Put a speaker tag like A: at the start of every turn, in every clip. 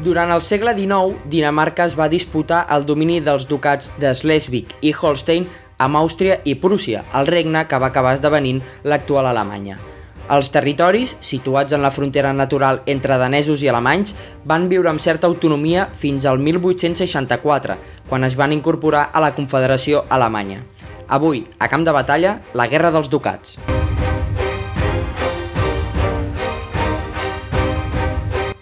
A: Durant el segle XIX, Dinamarca es va disputar el domini dels ducats de Schleswig i Holstein amb Àustria i Prússia, el regne que va acabar esdevenint l'actual Alemanya. Els territoris, situats en la frontera natural entre danesos i alemanys, van viure amb certa autonomia fins al 1864, quan es van incorporar a la Confederació Alemanya. Avui, a camp de batalla, la Guerra dels Ducats.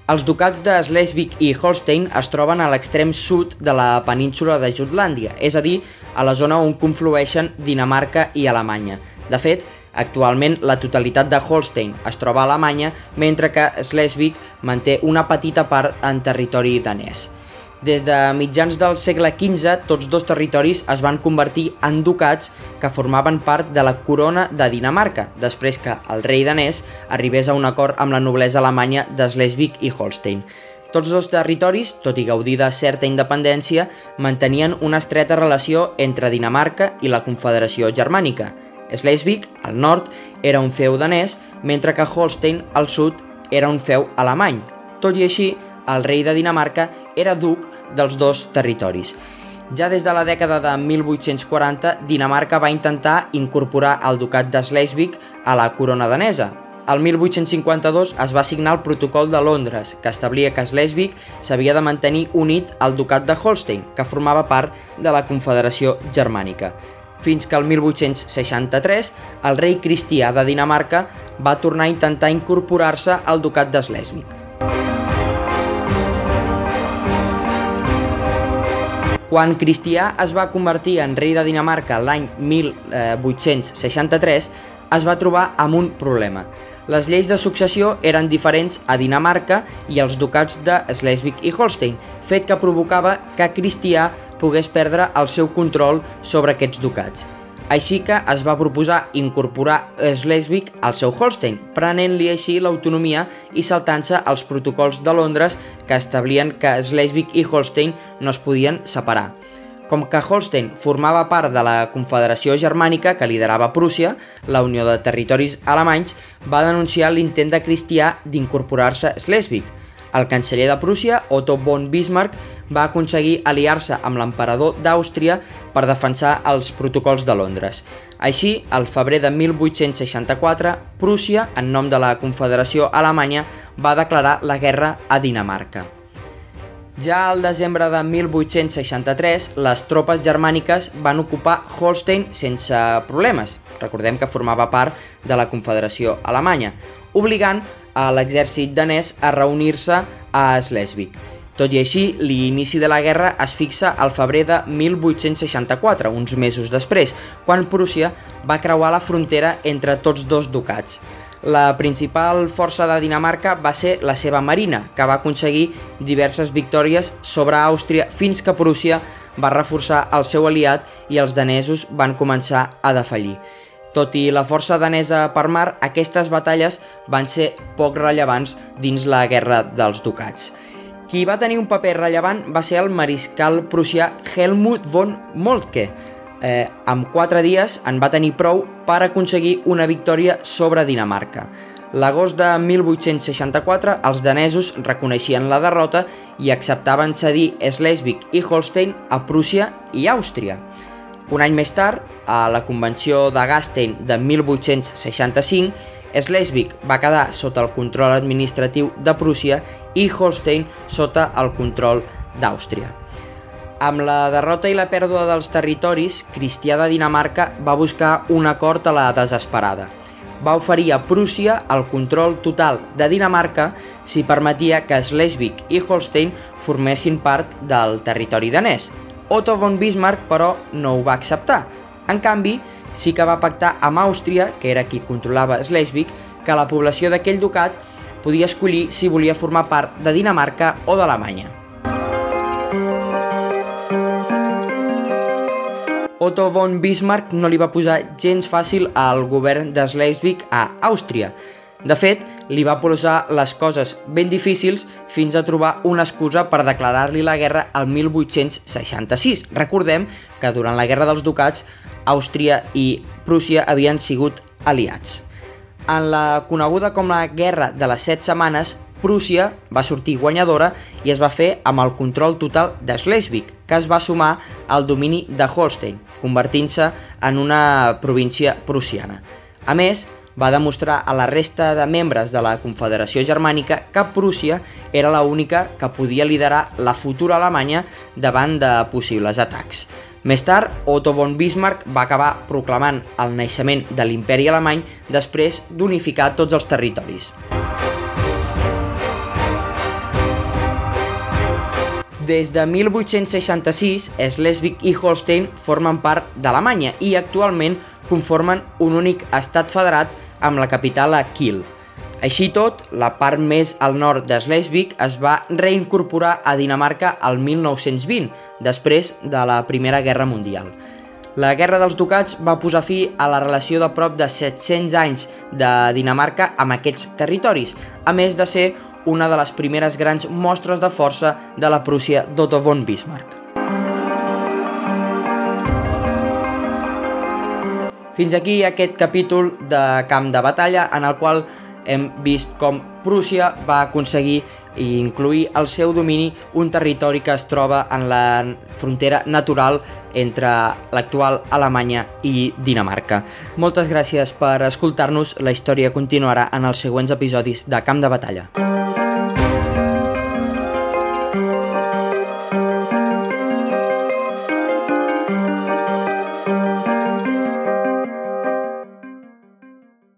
A: Els ducats de Schleswig i Holstein es troben a l'extrem sud de la península de Jutlàndia, és a dir, a la zona on conflueixen Dinamarca i Alemanya. De fet, actualment la totalitat de Holstein es troba a Alemanya, mentre que Schleswig manté una petita part en territori danès. Des de mitjans del segle XV, tots dos territoris es van convertir en ducats que formaven part de la corona de Dinamarca, després que el rei danès arribés a un acord amb la noblesa alemanya de Schleswig i Holstein. Tots dos territoris, tot i gaudir de certa independència, mantenien una estreta relació entre Dinamarca i la Confederació Germànica. Schleswig, al nord, era un feu danès, mentre que Holstein, al sud, era un feu alemany. Tot i així, el rei de Dinamarca era duc dels dos territoris. Ja des de la dècada de 1840, Dinamarca va intentar incorporar el ducat de Schleswig a la corona danesa. El 1852 es va signar el Protocol de Londres, que establia que Schleswig s'havia de mantenir unit al ducat de Holstein, que formava part de la Confederació Germànica. Fins que el 1863 el rei cristià de Dinamarca va tornar a intentar incorporar-se al ducat de Schleswig. Quan Cristià es va convertir en rei de Dinamarca l'any 1863, es va trobar amb un problema. Les lleis de successió eren diferents a Dinamarca i als ducats de Schleswig i Holstein, fet que provocava que Cristià pogués perdre el seu control sobre aquests ducats. Així que es va proposar incorporar Schleswig al seu Holstein, prenent-li així l'autonomia i saltant-se els protocols de Londres que establien que Schleswig i Holstein no es podien separar. Com que Holstein formava part de la Confederació Germànica que liderava Prússia, la Unió de Territoris Alemanys va denunciar l'intent de Cristià d'incorporar-se Schleswig, el canceller de Prússia, Otto von Bismarck, va aconseguir aliar-se amb l'emperador d'Àustria per defensar els protocols de Londres. Així, al febrer de 1864, Prússia, en nom de la Confederació Alemanya, va declarar la guerra a Dinamarca. Ja al desembre de 1863, les tropes germàniques van ocupar Holstein sense problemes. Recordem que formava part de la Confederació Alemanya, obligant a l'exèrcit danès a reunir-se a Schleswig. Tot i així, l'inici de la guerra es fixa al febrer de 1864, uns mesos després, quan Prússia va creuar la frontera entre tots dos ducats. La principal força de Dinamarca va ser la seva marina, que va aconseguir diverses victòries sobre Àustria fins que Prússia va reforçar el seu aliat i els danesos van començar a defallir. Tot i la força danesa per mar, aquestes batalles van ser poc rellevants dins la Guerra dels Ducats. Qui va tenir un paper rellevant va ser el mariscal prussià Helmut von Moltke. Eh, amb quatre dies en va tenir prou per aconseguir una victòria sobre Dinamarca. L'agost de 1864 els danesos reconeixien la derrota i acceptaven cedir Schleswig i Holstein a Prússia i Àustria. Un any més tard, a la Convenció de Gastein de 1865, Schleswig va quedar sota el control administratiu de Prússia i Holstein sota el control d'Àustria. Amb la derrota i la pèrdua dels territoris, Cristià de Dinamarca va buscar un acord a la desesperada. Va oferir a Prússia el control total de Dinamarca si permetia que Schleswig i Holstein formessin part del territori danès, Otto von Bismarck, però, no ho va acceptar. En canvi, sí que va pactar amb Àustria, que era qui controlava Schleswig, que la població d'aquell ducat podia escollir si volia formar part de Dinamarca o d'Alemanya. Otto von Bismarck no li va posar gens fàcil al govern de Schleswig a Àustria, de fet, li va posar les coses ben difícils fins a trobar una excusa per declarar-li la guerra al 1866. Recordem que durant la Guerra dels Ducats, Àustria i Prússia havien sigut aliats. En la coneguda com la Guerra de les Set Setmanes, Prússia va sortir guanyadora i es va fer amb el control total de Schleswig, que es va sumar al domini de Holstein, convertint-se en una província prussiana. A més, va demostrar a la resta de membres de la Confederació Germànica que Prússia era la única que podia liderar la futura Alemanya davant de possibles atacs. Més tard, Otto von Bismarck va acabar proclamant el naixement de l'imperi alemany després d'unificar tots els territoris. Des de 1866, Schleswig i Holstein formen part d'Alemanya i actualment conformen un únic estat federat amb la capital a Kiel. Així tot, la part més al nord de Schleswig es va reincorporar a Dinamarca al 1920, després de la Primera Guerra Mundial. La Guerra dels Ducats va posar fi a la relació de prop de 700 anys de Dinamarca amb aquests territoris, a més de ser una de les primeres grans mostres de força de la Prússia d'Otto von Bismarck. Fins aquí aquest capítol de Camp de Batalla en el qual hem vist com Prússia va aconseguir incluir al seu domini un territori que es troba en la frontera natural entre l'actual Alemanya i Dinamarca. Moltes gràcies per escoltar-nos, la història continuarà en els següents episodis de Camp de Batalla.